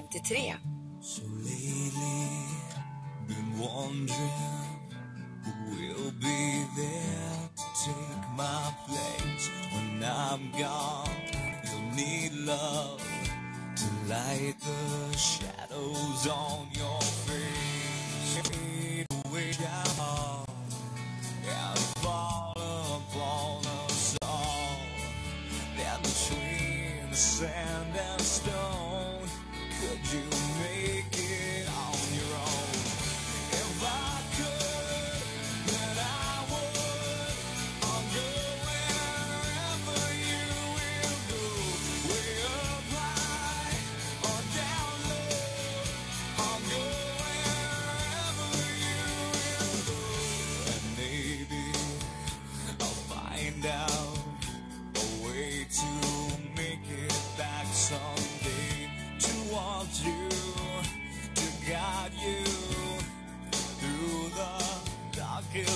53.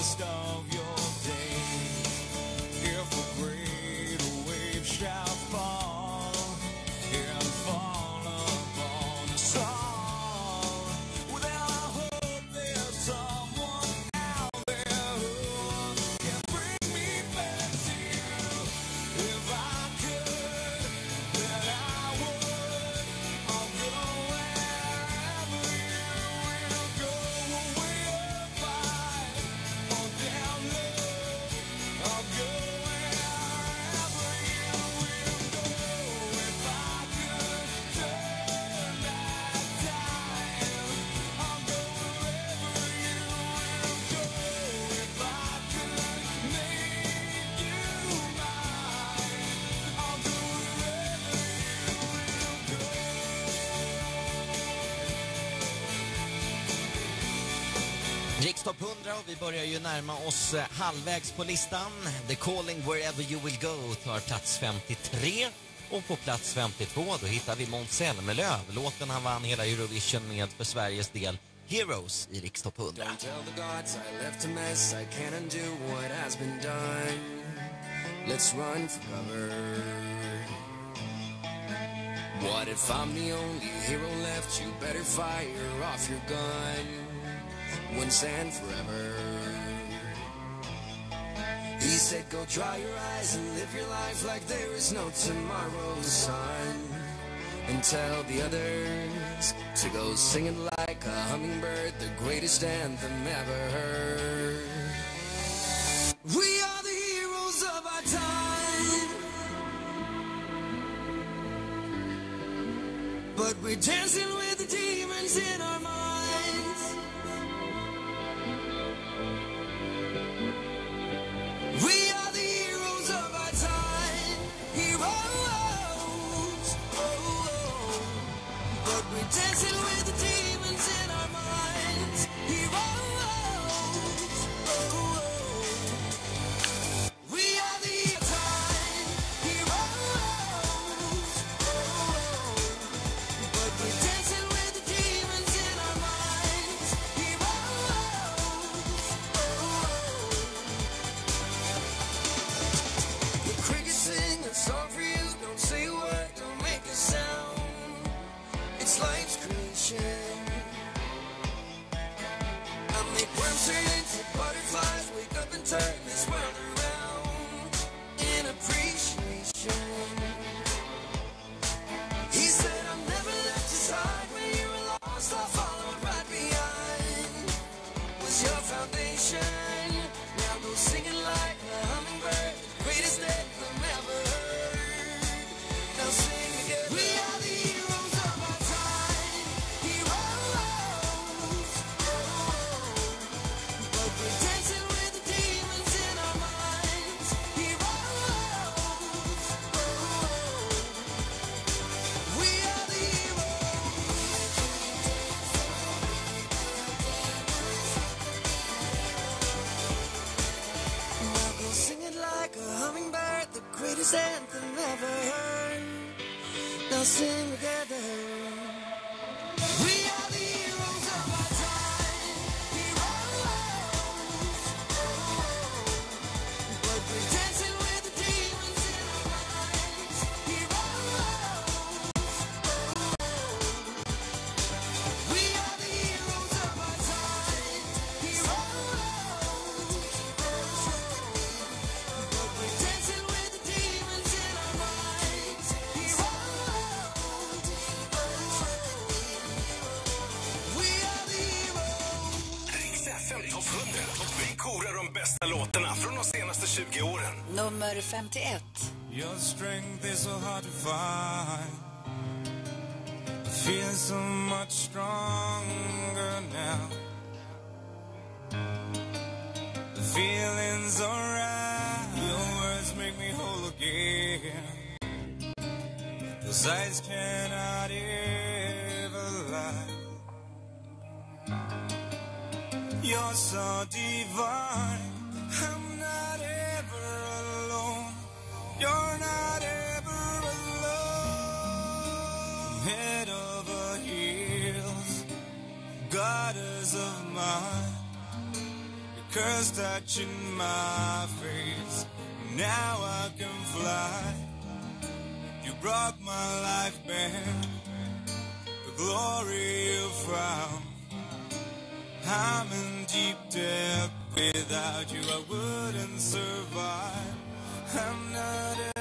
taste of 100 och vi börjar ju närma oss eh, halvvägs på listan. The Calling Wherever You Will Go tar plats 53. Och på plats 52 då hittar vi Måns Zelmerlöw, låten han vann hela Eurovision med för Sveriges del, Heroes, i Rikstopp 100. Let's run for cover. What if I'm the only hero left? You better fire off your gun. once and forever. He said, go dry your eyes and live your life like there is no tomorrow, sun. And tell the others to go singing like a hummingbird, the greatest anthem ever heard. We are the heroes of our time. But we're dancing with the demons in our greatest anthem ever heard. Now sing again. touching my face. Now I can fly. You brought my life back. The glory you found. I'm in deep debt. Without you, I wouldn't survive. I'm not.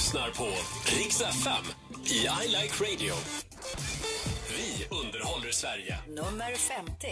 lyssnar på Rix FM i I Like Radio. Vi underhåller Sverige. Nummer 50.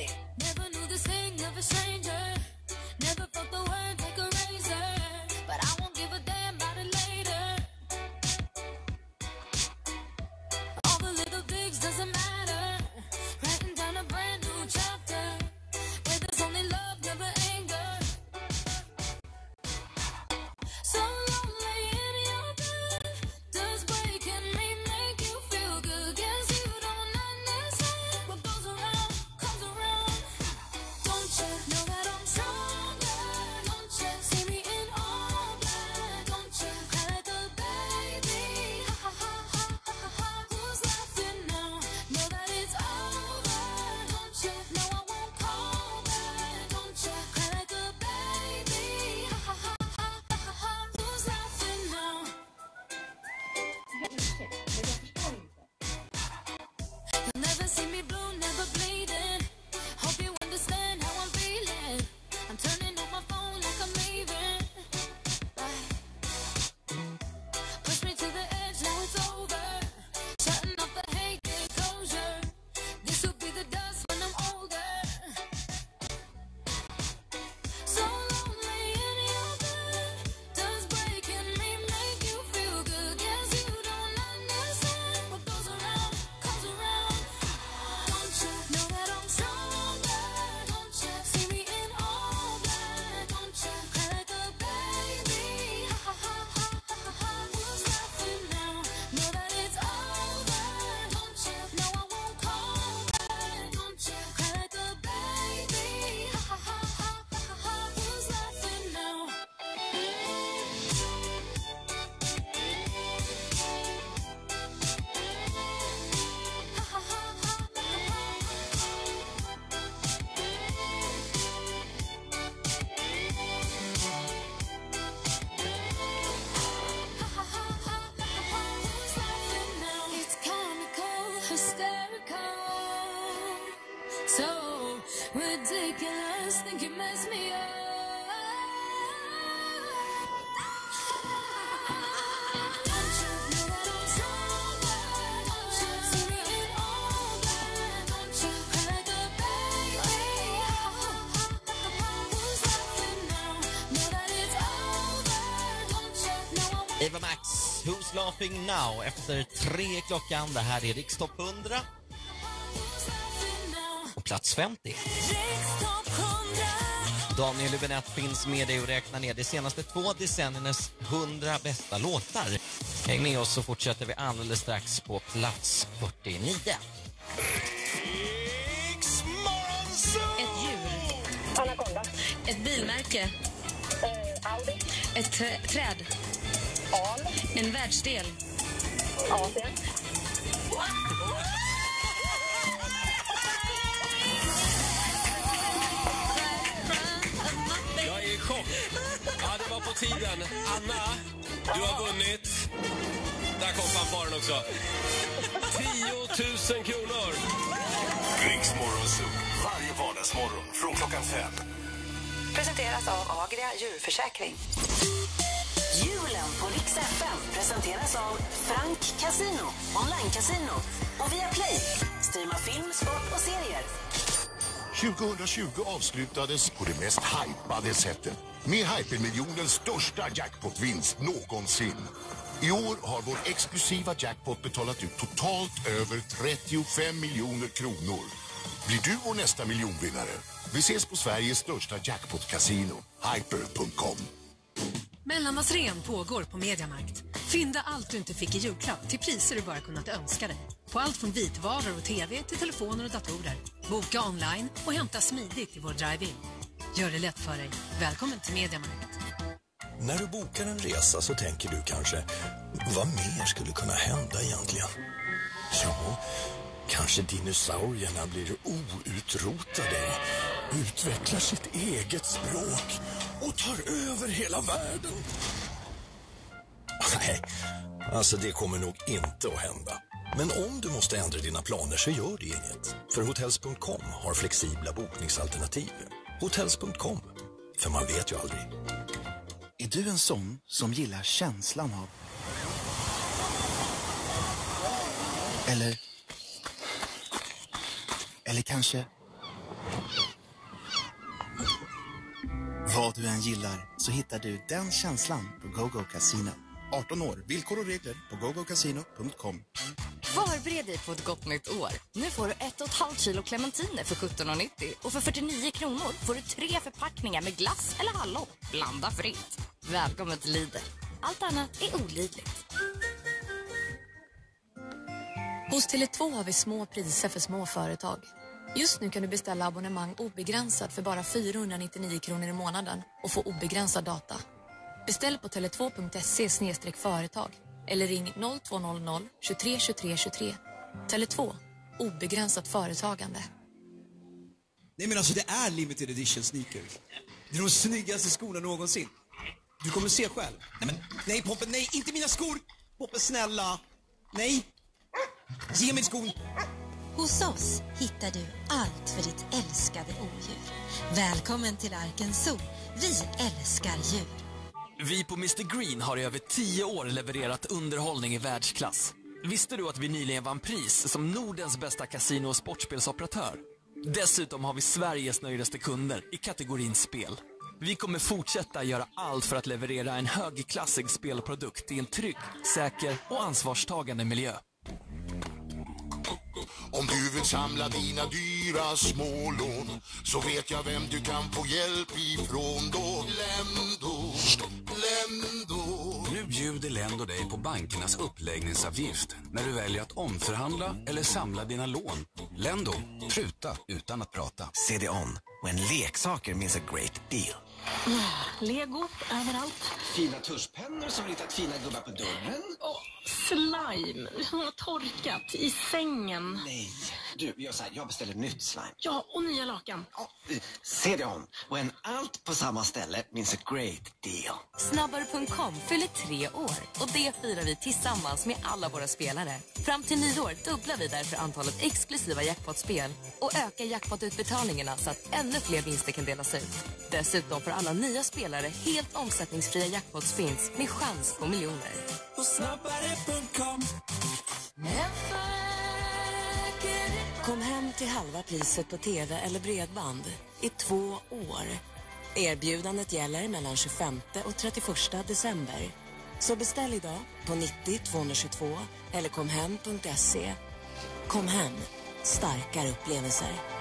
so ridiculous. Laughing Now efter tre klockan. Det här är Rikstopp 100 och plats 50. Daniel Hübinette finns med dig och räknar ner de senaste två decenniernas 100 bästa låtar. Häng med oss så fortsätter vi alldeles strax på plats 49. Ett djur. Anaconda. Ett bilmärke. Eh, Audi. Ett trä- träd. Al. En världsdel. Asien. Jag är i chock. Ja, det var på tiden. Anna, du har vunnit. Där kom fanfaren också. 10 000 kronor. Riksmorgonzoo. Varje vardagsmorgon från klockan fem. Presenteras av Agria djurförsäkring. Julen Rix FM presenteras av Frank Casino, online-casino och via Play. Streama film, sport och serier. 2020 avslutades på det mest hypade sättet med hypermiljonens största jackpotvinst någonsin. I år har vår exklusiva jackpot betalat ut totalt över 35 miljoner kronor. Blir du vår nästa miljonvinnare? Vi ses på Sveriges största jackpot-casino, hyper.com. Mellandagsrean pågår på Mediamarkt. Fynda allt du inte fick i julklapp till priser du bara kunnat önska dig. På allt från vitvaror och tv till telefoner och datorer. Boka online och hämta smidigt i vår drive-in. Gör det lätt för dig. Välkommen till Mediamarkt. När du bokar en resa så tänker du kanske, vad mer skulle kunna hända egentligen? Ja, kanske dinosaurierna blir outrotade, utvecklar sitt eget språk och tar över hela världen. Nej, alltså det kommer nog inte att hända. Men om du måste ändra dina planer så gör det inget. För Hotels.com har flexibla bokningsalternativ. Hotels.com, för man vet ju aldrig. Är du en sån som gillar känslan av... Eller... Eller kanske... Vad du än gillar så hittar du den känslan på GoGo Casino. 18 år, villkor och regler på gogocasino.com. Förbered dig på ett gott nytt år. Nu får du ett och ett halvt kilo clementiner för 17,90 och för 49 kronor får du tre förpackningar med glass eller hallon. Blanda fritt. Välkommen till Lidl. Allt annat är olidligt. Hos Tele2 har vi små priser för små företag. Just nu kan du beställa abonnemang obegränsat för bara 499 kronor i månaden och få obegränsad data. Beställ på tele2.se företag eller ring 0200 23 23 23. Tele2. Obegränsat företagande. Nej men alltså det är limited edition sneakers. Det är de snyggaste skorna någonsin. Du kommer se själv. Nej men, nej Poppe, nej, inte mina skor! Poppe, snälla. Nej. Ge mig skon. Hos oss hittar du allt för ditt älskade odjur. Välkommen till Arken Zoo. Vi älskar djur. Vi på Mr Green har i över tio år levererat underhållning i världsklass. Visste du att vi nyligen vann pris som Nordens bästa kasino och sportspelsoperatör? Dessutom har vi Sveriges nöjdaste kunder i kategorin spel. Vi kommer fortsätta göra allt för att leverera en högklassig spelprodukt i en trygg, säker och ansvarstagande miljö. Om du vill samla dina dyra smålån så vet jag vem du kan få hjälp ifrån då. Lendo, Lendo. Nu bjuder Lendo dig på bankernas uppläggningsavgift när du väljer att omförhandla eller samla dina lån. Lendo, pruta utan att prata. CD-ON. When leksaker means a great deal. Lego överallt. Fina tuschpennor som ritat fina gubbar på dörren. Åh, slime som har torkat i sängen. Nej, du, gör så här. Jag beställer nytt slime. Ja, och nya lakan. CD-ON. When allt på samma ställe means a great deal. Snabbare.com fyller tre år och det firar vi tillsammans med alla våra spelare. Fram till nyår dubblar vi därför antalet exklusiva jackpot-spel och ökar jackpot-utbetalningarna så att ännu fler vinster kan delas ut. Dessutom får alla nya spelare helt omsättningsfria jackpot-spins med chans på miljoner. På snabbare.com Kom hem till halva priset på tv eller bredband i två år. Erbjudandet gäller mellan 25 och 31 december. Så beställ idag på 90 222 eller komhem.se. Kom hem, starkare upplevelser.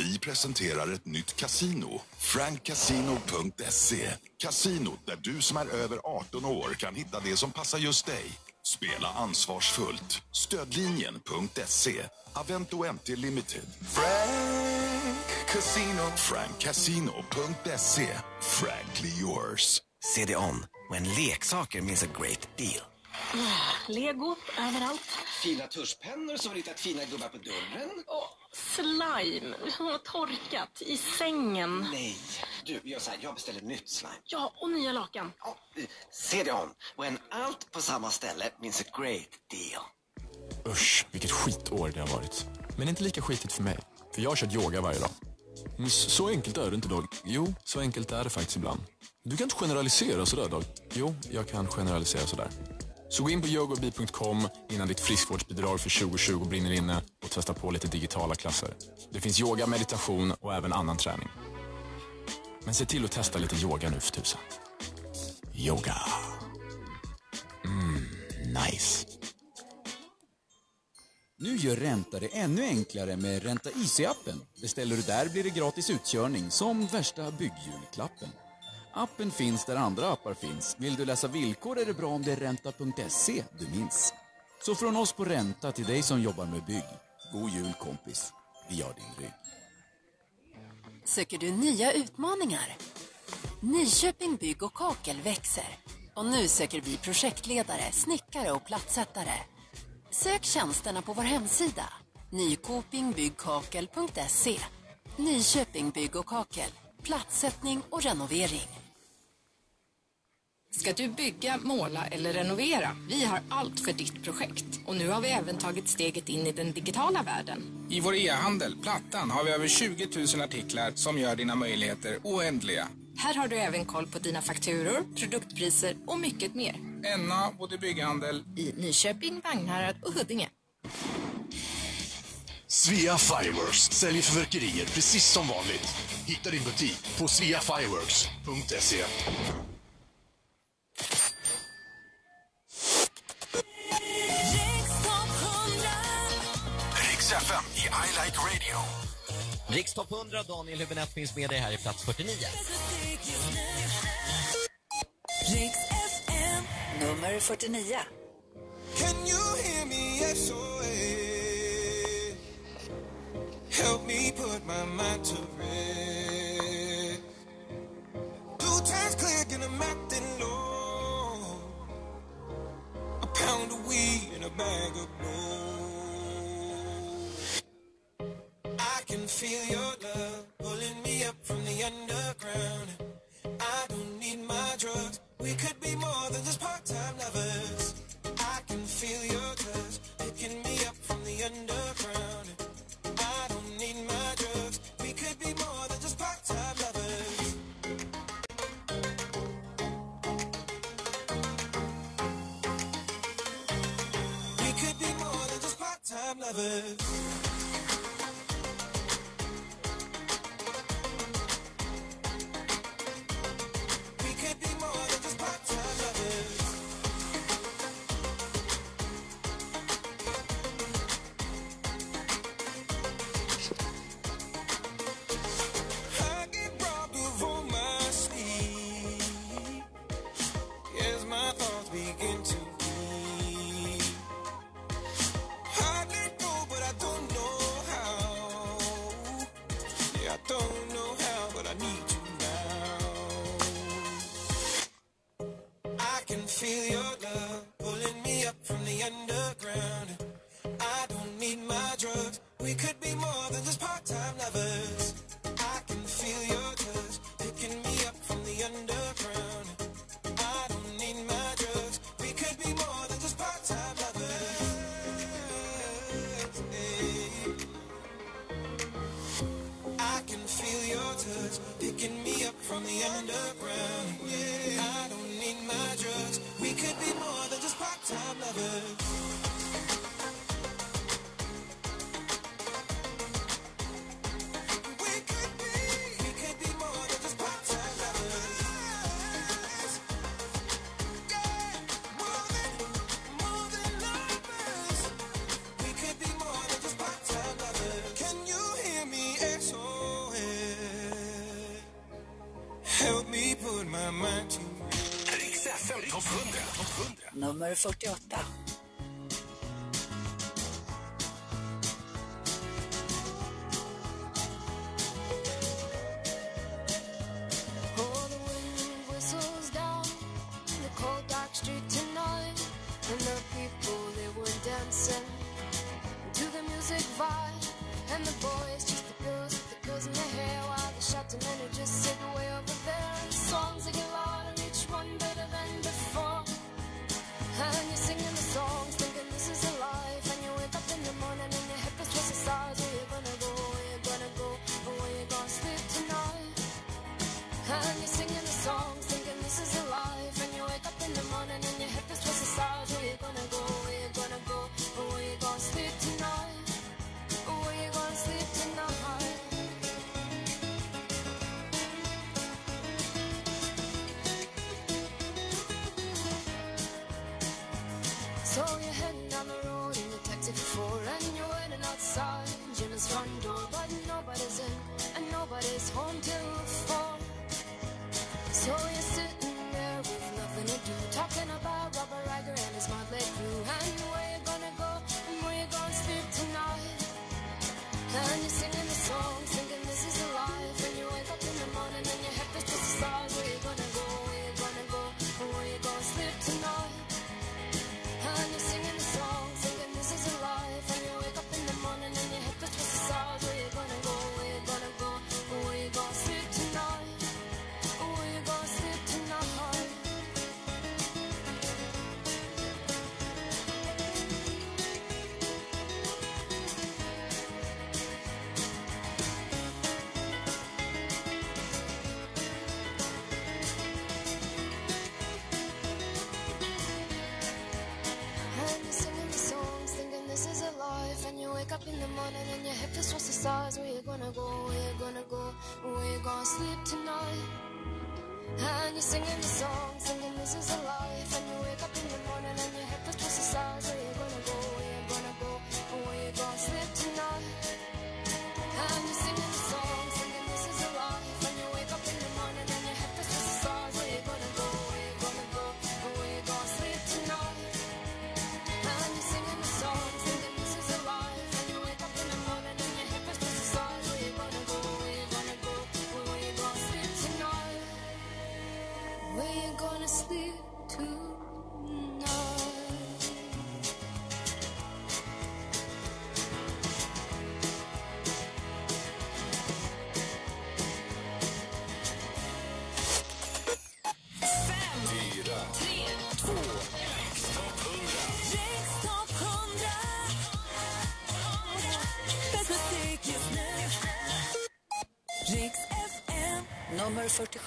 Vi presenterar ett nytt kasino. Frankcasino.se. Kasinot där du som är över 18 år kan hitta det som passar just dig. Spela ansvarsfullt. Stödlinjen.se. Avento MT Limited. Frank Casino. Frankcasino.se. Frankly yours. CD-ON. When leksaker means a great deal. Lego överallt. Fina tuschpennor som ritat fina gubbar på dörren. Slime. Och torkat. I sängen. Nej. Du, gör så här. Jag beställer nytt slime. Ja, och nya lakan. CD-ON. When allt på samma ställe means a great deal. Usch, vilket skitår det har varit. Men inte lika skitigt för mig, för jag har kört yoga varje dag. Men s- så enkelt är det inte, Dag. Jo, så enkelt är det faktiskt ibland. Du kan inte generalisera sådär, Dag. Jo, jag kan generalisera sådär. Så gå in på yogobi.com innan ditt friskvårdsbidrag för 2020 brinner inne och testa på lite digitala klasser. Det finns yoga, meditation och även annan träning. Men se till att testa lite yoga nu för tusan. Yoga. Mm, nice. Nu gör Ränta det ännu enklare med Ränta IC-appen. Beställer du där blir det gratis utkörning, som värsta byggjulklappen. Appen finns där andra appar finns. Vill du läsa villkor är det bra om det är ränta.se du minns. Så från oss på Ränta till dig som jobbar med bygg. God jul kompis. Vi har din rygg. Söker du nya utmaningar? Nyköping Bygg och Kakel växer. Och nu söker vi projektledare, snickare och plattsättare. Sök tjänsterna på vår hemsida. nykopingbyggkakel.se Nyköping Bygg och Kakel. Plattsättning och renovering. Ska du bygga, måla eller renovera? Vi har allt för ditt projekt. Och nu har vi även tagit steget in i den digitala världen. I vår e-handel, Plattan, har vi över 20 000 artiklar som gör dina möjligheter oändliga. Här har du även koll på dina fakturor, produktpriser och mycket mer. NA, både bygghandel... I Nyköping, Vagnhärad och Huddinge. Svea Fireworks säljer fyrverkerier precis som vanligt. Hitta din butik på sveafireworks.se. Like Radio. Rikstopp 100, Daniel Hübinette finns med dig här i plats 49. Riks FM, nummer 49. Can you hear me SOS? Help me put my mind to rest. Two times click and I'm acting low. A pound of weed and a bag of blow. I can feel your love pulling me up from the underground. I don't need my drugs. We could be more than just part-time lovers. I can feel your touch picking me up from the underground. I don't need my drugs. We could be more than just part-time lovers. We could be more than just part-time lovers. Nummer 48. stars we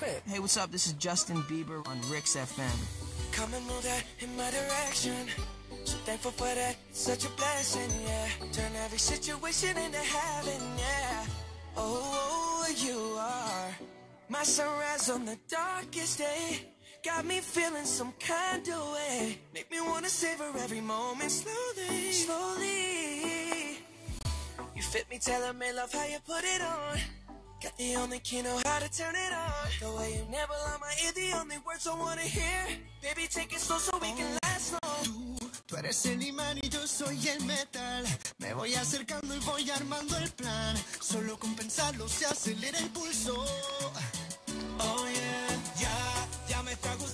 fit. Hey, what's up? This is Justin Bieber on Rick's FM. Come and move that in my direction. So thankful for that. It's such a blessing, yeah. Turn every situation into heaven, yeah. Oh, you are my sunrise on the darkest day. Got me feeling some kind of way. Make me wanna savor every moment slowly, slowly. You fit me, tell me love how you put it on. Got the only key, know how to turn it on. The way you never lie, my ear, the only words I wanna hear. Baby, take it slow so we can last long. Tú, tú eres el imán y yo soy el metal. Me voy acercando y voy armando el plan. Solo con pensarlo se acelera el pulso. Oh yeah, ya, ya me está gustando.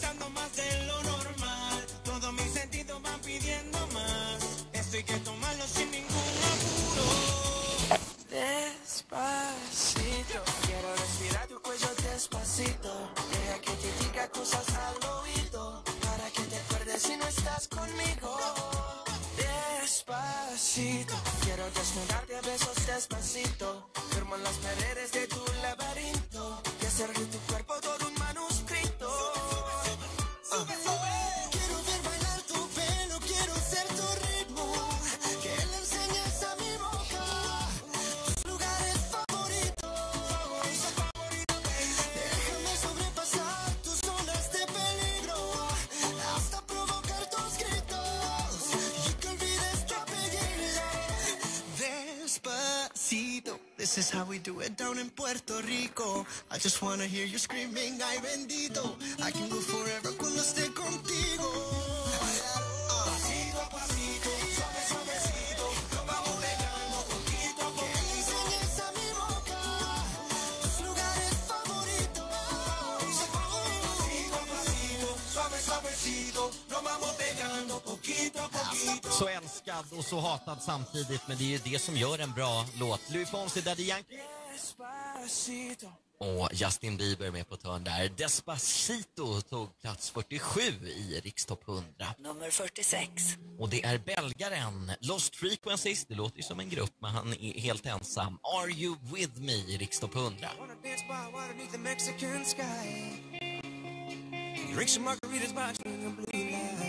despacito. Deja que te diga cosas al oído. Para que te acuerdes si no estás conmigo. Despacito. Quiero desnudarte a besos despacito. Firmo en las paredes de tu laberinto. Y hacer que tu That's how we do it down in Puerto Rico. I just wanna hear you screaming, ay bendito. I can go forever cuando esté contigo. älskad och så hatad samtidigt, men det är ju det som gör en bra låt. Louis Fonsi, Daddy Yankee. Och Justin Bieber med på törn där. Despacito tog plats 47 i Rikstopp 100. Nummer 46. Och det är belgaren Lost Frequencies, det låter ju som en grupp men han är helt ensam. Are You With Me i Rikstopp 100. Drink some margaritas by the blue light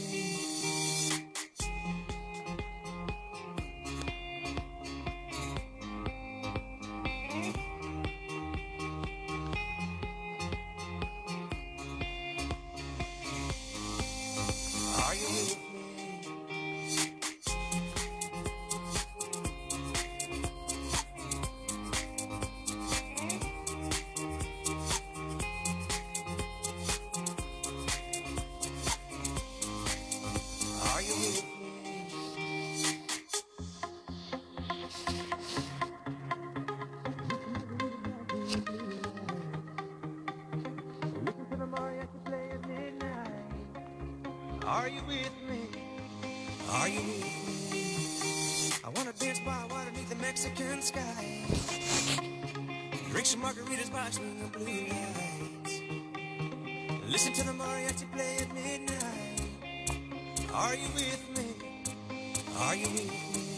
Some margaritas watching the blue lights. Listen to the mariachi play at midnight. Are you with me? Are you with me?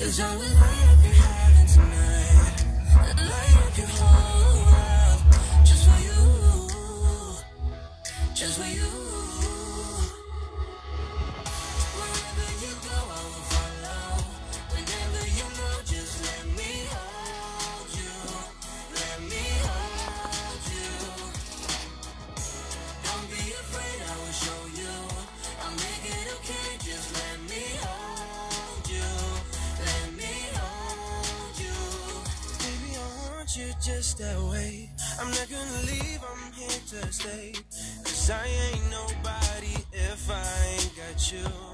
Cause all we alive in having tonight. mistake. Cause I ain't nobody if I ain't got you.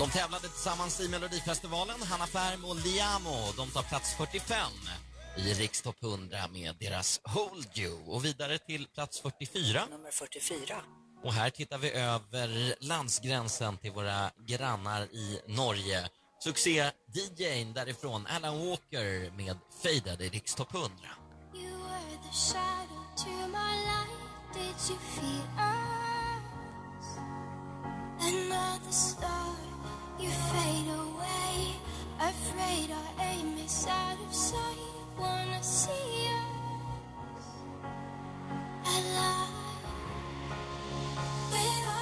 De tävlade tillsammans i Melodifestivalen, Hanna Färm och Liamo. De tar plats 45 i Rikstopp 100 med deras Hold You. Och vidare till plats 44. Nummer 44. Och här tittar vi över landsgränsen till våra grannar i Norge. Succé-DJn därifrån, Alan Walker med Faded i Rikstopp 100. You were the shadow to my life Did you feel us? Another star You fade away, afraid our aim is out of sight. Wanna see us alive. We're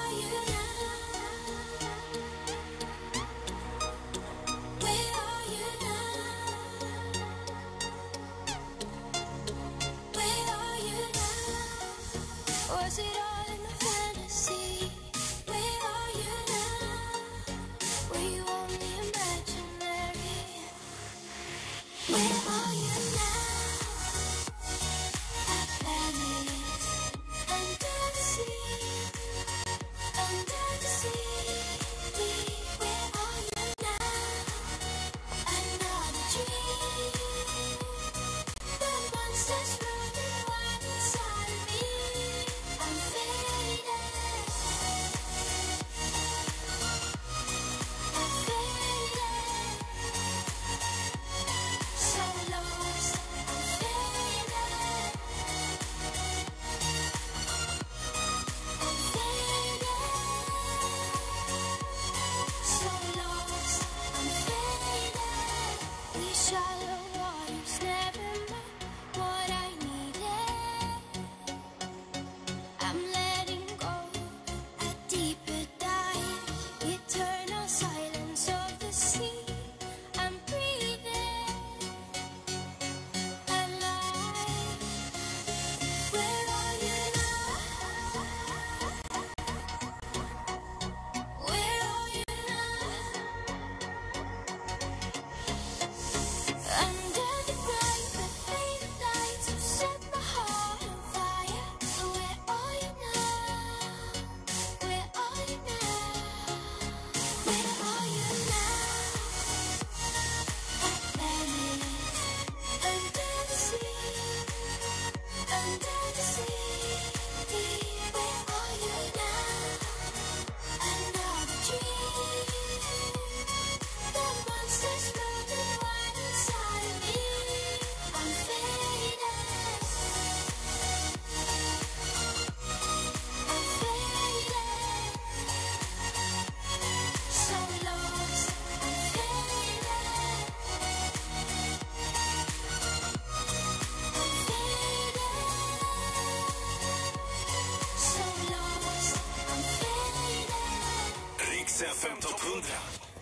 FM Topp 100.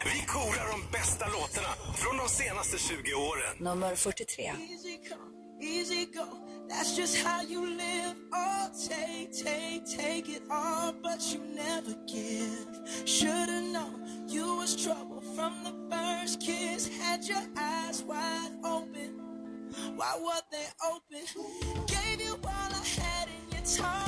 Vi korar de bästa låtarna från de senaste 20 åren. Nummer 43. Easy come, easy go. That's just how you live. Oh, take, take, take it all, but you never give. Should've known you was trouble from the first kiss. Had your eyes wide open. Why were they open? Gave you all I had in your time.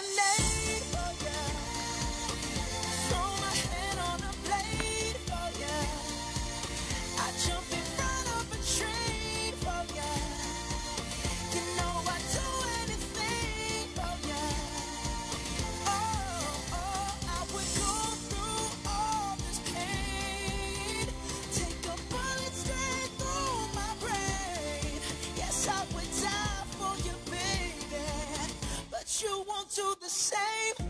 relate. Do the same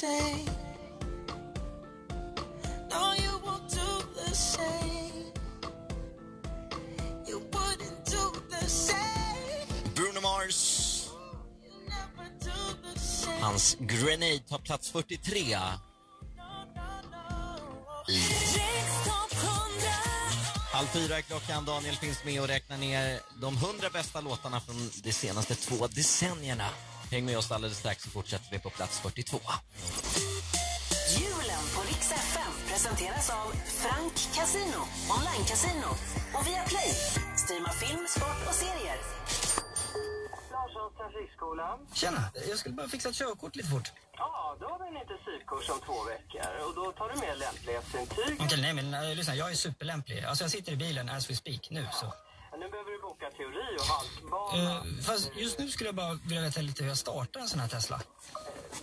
same. No, you won't do the same. You wouldn't do the same. Bruno Mars. Hans Grenade tar plats 43. I Halv fyra är klockan. Daniel finns med och räknar ner de hundra bästa låtarna från de senaste två decennierna. Häng med oss alldeles strax så fortsätter vi på plats 42. Julen på Rix FM presenteras av Frank Casino, online-casino och via Play. Streama film, sport och serier. Larssons trafikskola. Tjena, jag skulle bara fixa ett körkort lite fort. Ja, då har vi en intensivkurs om två veckor och då tar du med lämplighetsintyg. Okej, nej men äh, lyssna, jag är superlämplig. Alltså jag sitter i bilen as we speak nu så. Nu behöver du boka teori och halkbana. Eh, fast just nu skulle jag bara vilja veta lite hur jag startar en sån här Tesla.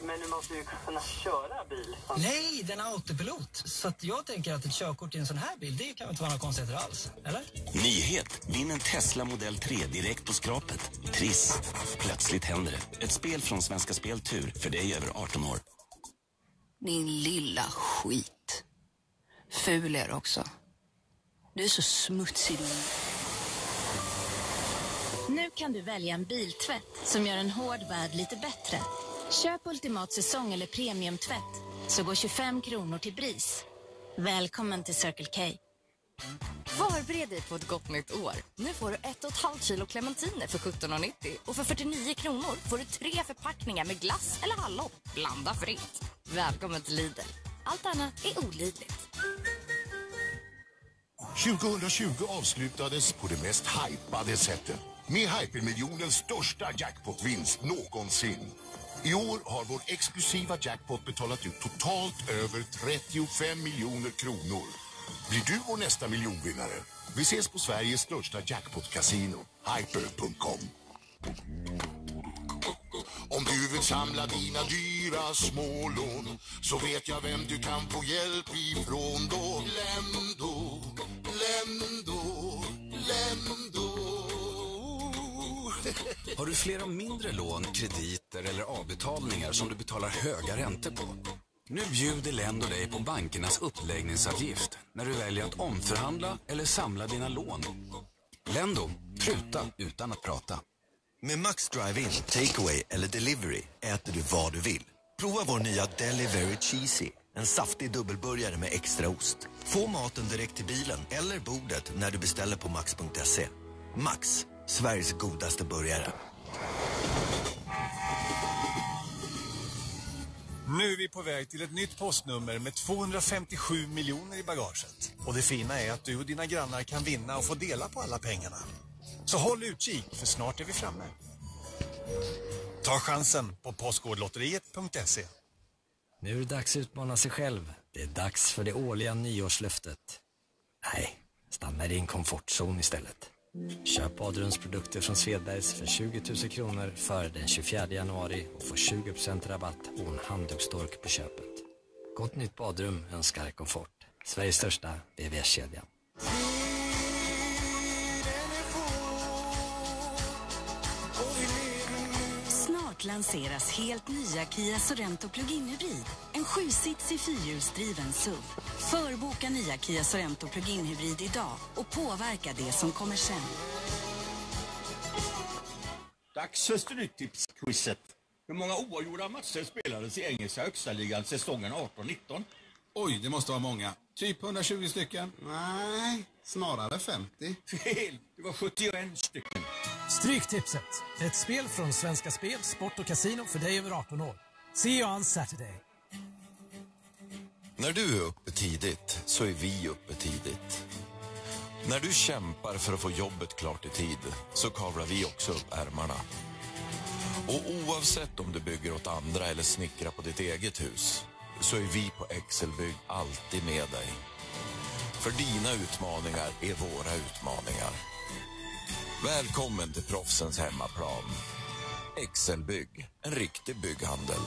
Men du måste ju kunna köra bil. Nej, den har autopilot. Så att jag tänker att ett körkort i en sån här bil, det kan inte vara några konstigheter alls? Eller? Nyhet! Vinn en Tesla modell 3 direkt på skrapet. Triss. Plötsligt händer det. Ett spel från Svenska Spel Tur för dig över 18 år. Din lilla skit. Ful är du också. Du är så smutsig du. Kan du välja en biltvätt som gör en hård värld lite bättre. Köp Ultimat säsong eller premiumtvätt så går 25 kronor till BRIS. Välkommen till Circle K. Förbered dig på ett gott nytt år. Nu får du ett och ett halvt kilo clementiner för 17,90 och för 49 kronor får du tre förpackningar med glass eller hallon. Blanda fritt. Välkommen till Lidl. Allt annat är olidligt. 2020 avslutades på det mest hypade sättet. Med hypermiljonens största jackpotvinst någonsin. I år har vår exklusiva jackpot betalat ut totalt över 35 miljoner kronor. Blir du vår nästa miljonvinnare? Vi ses på Sveriges största jackpotkasino, hyper.com. Om du vill samla dina dyra smålån så vet jag vem du kan få hjälp ifrån då. Lendo, Lendo, Lendo. Har du flera mindre lån, krediter eller avbetalningar som du betalar höga räntor på? Nu bjuder Lendo dig på bankernas uppläggningsavgift när du väljer att omförhandla eller samla dina lån. Lendo, pruta utan att prata. Med Max Drive-In, Takeaway eller Delivery äter du vad du vill. Prova vår nya Delivery Cheesy. En saftig dubbelburgare med extra ost. Få maten direkt till bilen eller bordet när du beställer på max.se. Max, Sveriges godaste burgare. Nu är vi på väg till ett nytt postnummer med 257 miljoner i bagaget. Och det fina är att du och dina grannar kan vinna och få dela på alla pengarna. Så håll utkik, för snart är vi framme. Ta chansen på Postkodlotteriet.se. Nu är det dags att utmana sig själv. Det är dags för det årliga nyårslöftet. Nej, stanna i din komfortzon istället. Köp Adruns produkter från Svedbergs för 20 000 kronor före den 24 januari och få 20 % rabatt och en handdukstork på köpet. Gott nytt badrum önskar Komfort. Sveriges största VVS-kedja. Snart lanseras helt nya Kia Sorento Plug-in Hybrid. En sjusitsig fyrhjulsdriven SUV. Förboka nya Kia Sorento Plug-in Hybrid idag och påverka det som kommer sen. Dags för Stryktipsquizet. Hur många oavgjorda matcher spelades i engelska högsta ligan säsongen 18-19? Oj, det måste vara många. Typ 120 stycken? Nej, snarare 50. Fel! Det var 71 stycken. Stryktipset. Ett spel från Svenska Spel, Sport och Casino för dig över 18 år. See you on Saturday. När du är uppe tidigt så är vi uppe tidigt. När du kämpar för att få jobbet klart i tid så kavlar vi också upp ärmarna. Och oavsett om du bygger åt andra eller snickrar på ditt eget hus så är vi på Excelbygg alltid med dig. För dina utmaningar är våra utmaningar. Välkommen till proffsens hemmaplan. Excelbygg, en riktig bygghandel.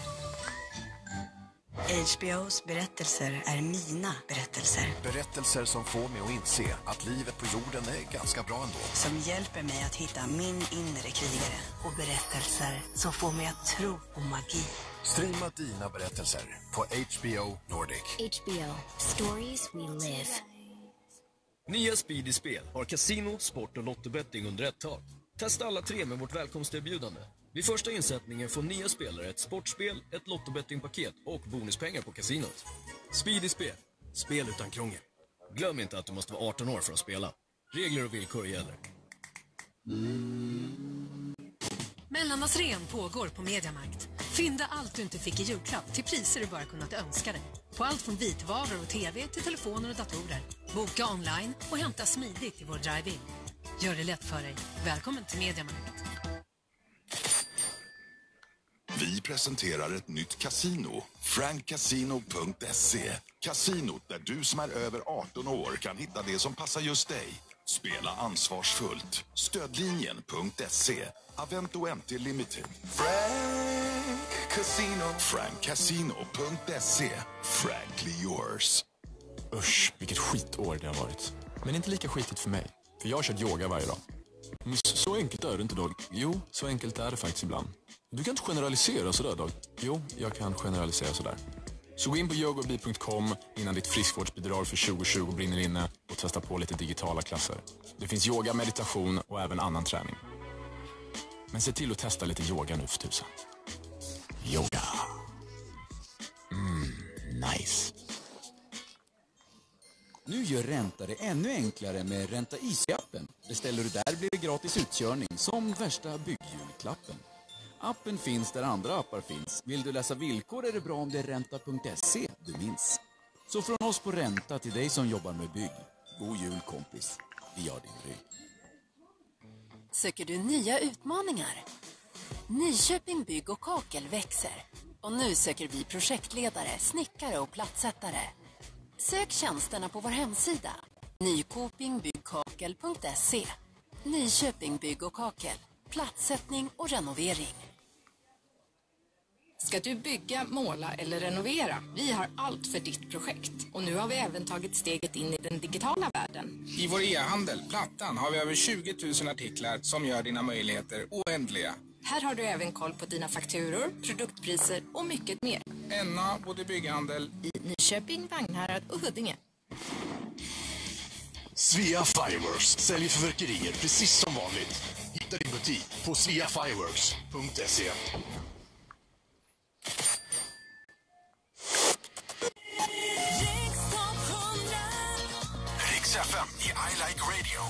HBOs berättelser är mina berättelser. Berättelser som får mig att inse att livet på jorden är ganska bra ändå. Som hjälper mig att hitta min inre krigare. Och berättelser som får mig att tro på magi. Streama dina berättelser på HBO Nordic. HBO. Stories we live. Nya Speedy Spel har kasino, sport och lottobetting under ett tak. Testa alla tre med vårt välkomsterbjudande. Vid första insättningen får nya spelare ett sportspel, ett lottobettingpaket och bonuspengar på kasinot. Speedy Spel. Spel utan krångel. Glöm inte att du måste vara 18 år för att spela. Regler och villkor gäller. Mellandagsrean pågår på Mediamarkt. Fynda allt du inte fick i julklapp till priser du bara kunnat önska dig. På allt från vitvaror och tv till telefoner och datorer. Boka online och hämta smidigt i vår drive-in. Gör det lätt för dig. Välkommen till Mediamarkt. Vi presenterar ett nytt kasino. Frankcasino.se. Kasinot där du som är över 18 år kan hitta det som passar just dig. Spela ansvarsfullt. Stödlinjen.se. Avento MT Limited. Frank Casino. Frankcasino.se. Frankly yours. Usch, vilket skitår det har varit. Men inte lika skitigt för mig. För jag har kört yoga varje dag. Men så enkelt är det inte, Dag. Jo, så enkelt är det faktiskt ibland. Du kan inte generalisera sådär, Dag. Jo, jag kan generalisera sådär. Så gå in på yogabi.com innan ditt friskvårdsbidrag för 2020 brinner inne och testa på lite digitala klasser. Det finns yoga, meditation och även annan träning. Men se till att testa lite yoga nu för tusan. Yoga. Mm, nice. Nu gör Ränta det ännu enklare med Ränta Easy-appen. Beställer du där blir det gratis utkörning, som värsta byggjulklappen. Appen finns där andra appar finns. Vill du läsa villkor är det bra om det är ränta.se du minns. Så från oss på Ränta till dig som jobbar med bygg. God jul kompis. Vi har din rygg. Söker du nya utmaningar? Nyköping Bygg och Kakel växer. Och nu söker vi projektledare, snickare och plattsättare. Sök tjänsterna på vår hemsida. Nykopingbyggkakel.se Nyköping Bygg och Kakel. Plattsättning och renovering. Ska du bygga, måla eller renovera? Vi har allt för ditt projekt. Och nu har vi även tagit steget in i den digitala världen. I vår e-handel, Plattan, har vi över 20 000 artiklar som gör dina möjligheter oändliga. Här har du även koll på dina fakturor, produktpriser och mycket mer. NA, både bygghandel... I Nyköping, Vagnhärad och Huddinge. Svea Fireworks säljer fyrverkerier precis som vanligt. Hitta din butik på sveafireworks.se. Riks FM i I Like Radio.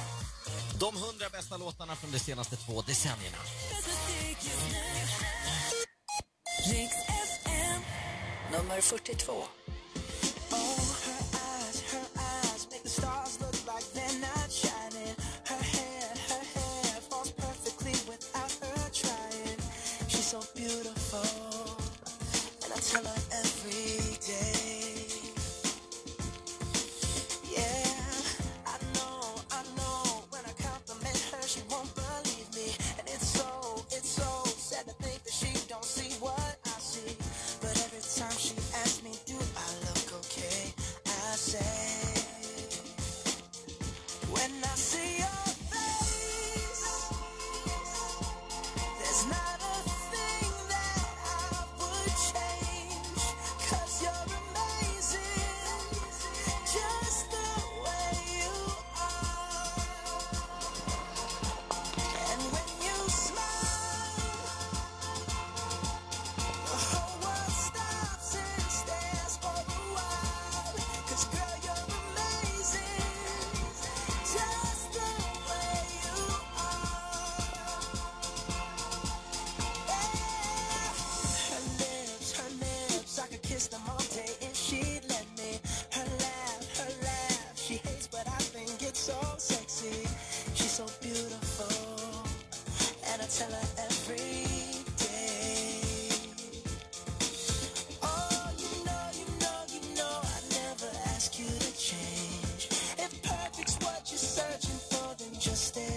De hundra bästa låtarna från de senaste två decennierna. Nummer 42. Just stay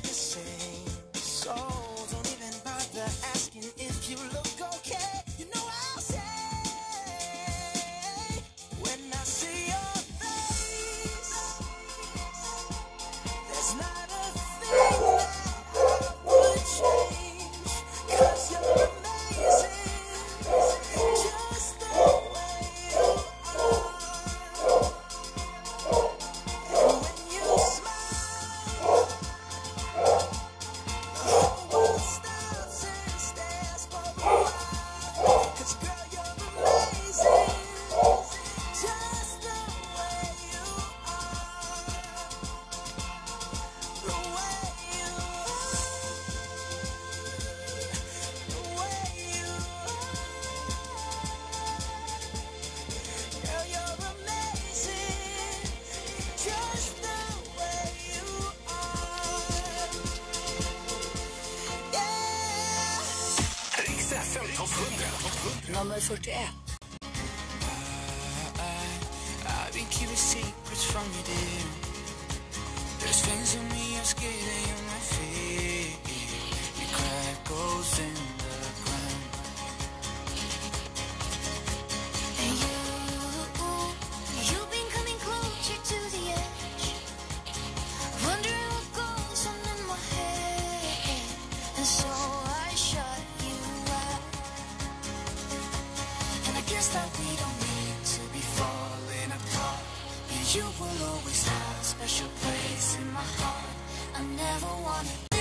on it.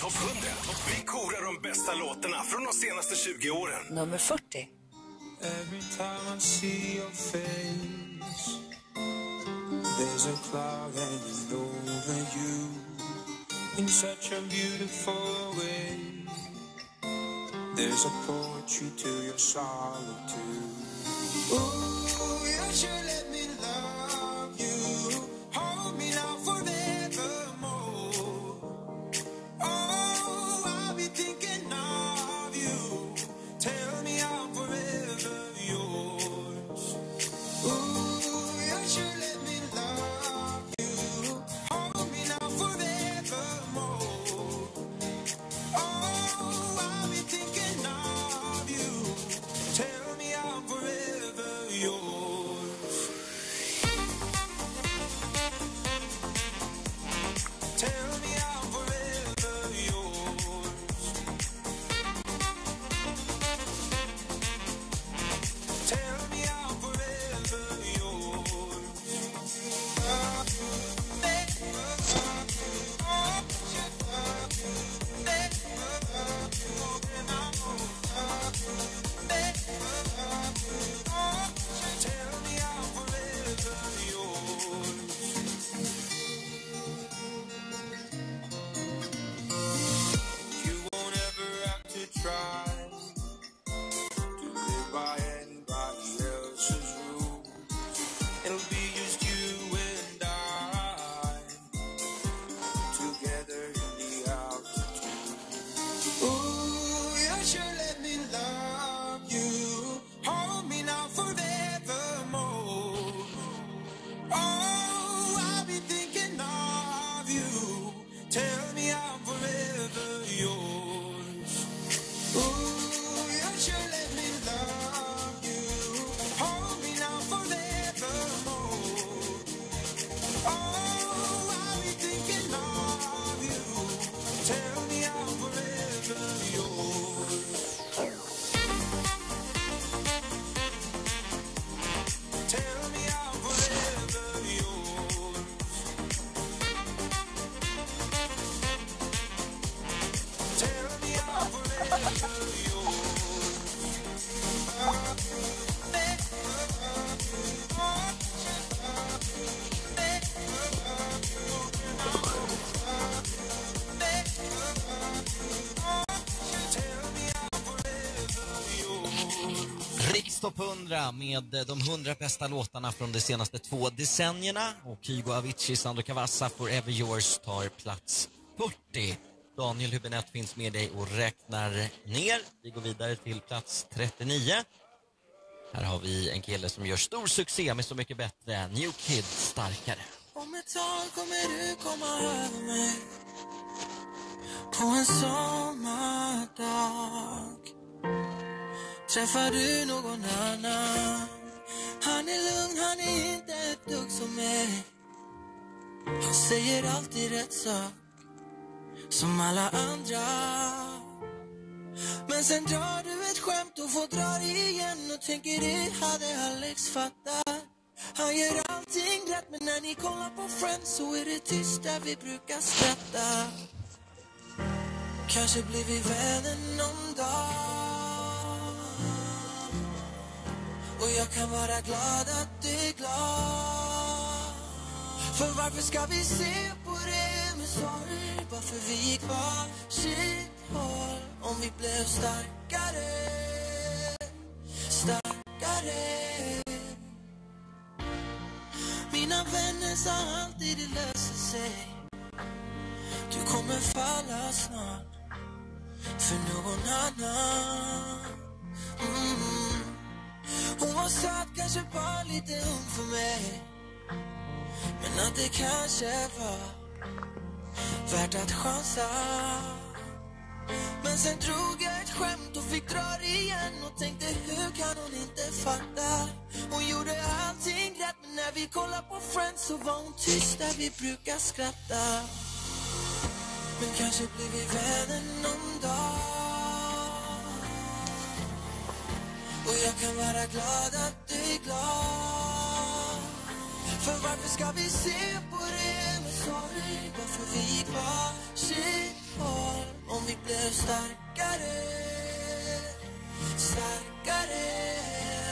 Topp 100. Vi korar de bästa låtarna från de senaste 20 åren. Nummer 40. Every time I see your face There's a cloud hanging over you In such a beautiful way There's a poetry to your solitude Ooh, andra med eh, de 100 bästa låtarna från de senaste två decennierna. Och Hugo Avicii, Sandro Cavazza, Forever Yours tar plats 40. Daniel Hübinette finns med dig och räknar ner. Vi går vidare till plats 39. Här har vi en kille som gör stor succé med Så mycket bättre. New Kid, starkare. Om ett tag kommer du komma över mig På en sommardag Träffar du någon annan som mig. Han säger alltid rätt sak Som alla andra. Men sen drar du ett skämt och får dra det igen Och tänker det hade Alex fattat. Han gör allting rätt men när ni kollar på Friends så är det tyst där vi brukar skratta. Kanske blir vi vänner någon dag. Och jag kan vara glad att du är glad. För varför ska vi se på det med sorg? Bara för vi gick varsitt håll. Om vi blev starkare Starkare. Mina vänner sa alltid det löser sig. Du kommer falla snart. För någon annan. Mm. Hon var söt, kanske bara lite ung för mig. Men att det kanske var värt att chansa men sen drog jag ett skämt och fick dra det igen och tänkte hur kan hon inte fatta? Hon gjorde allting rätt men när vi kollar på Friends så var hon tyst där vi brukar skratta. Men kanske blir vi vänner någon dag. Och jag kan vara glad att du är glad. För varför ska vi se på det med sorg? Varför vi gick varsitt håll? Om vi blev starkare, starkare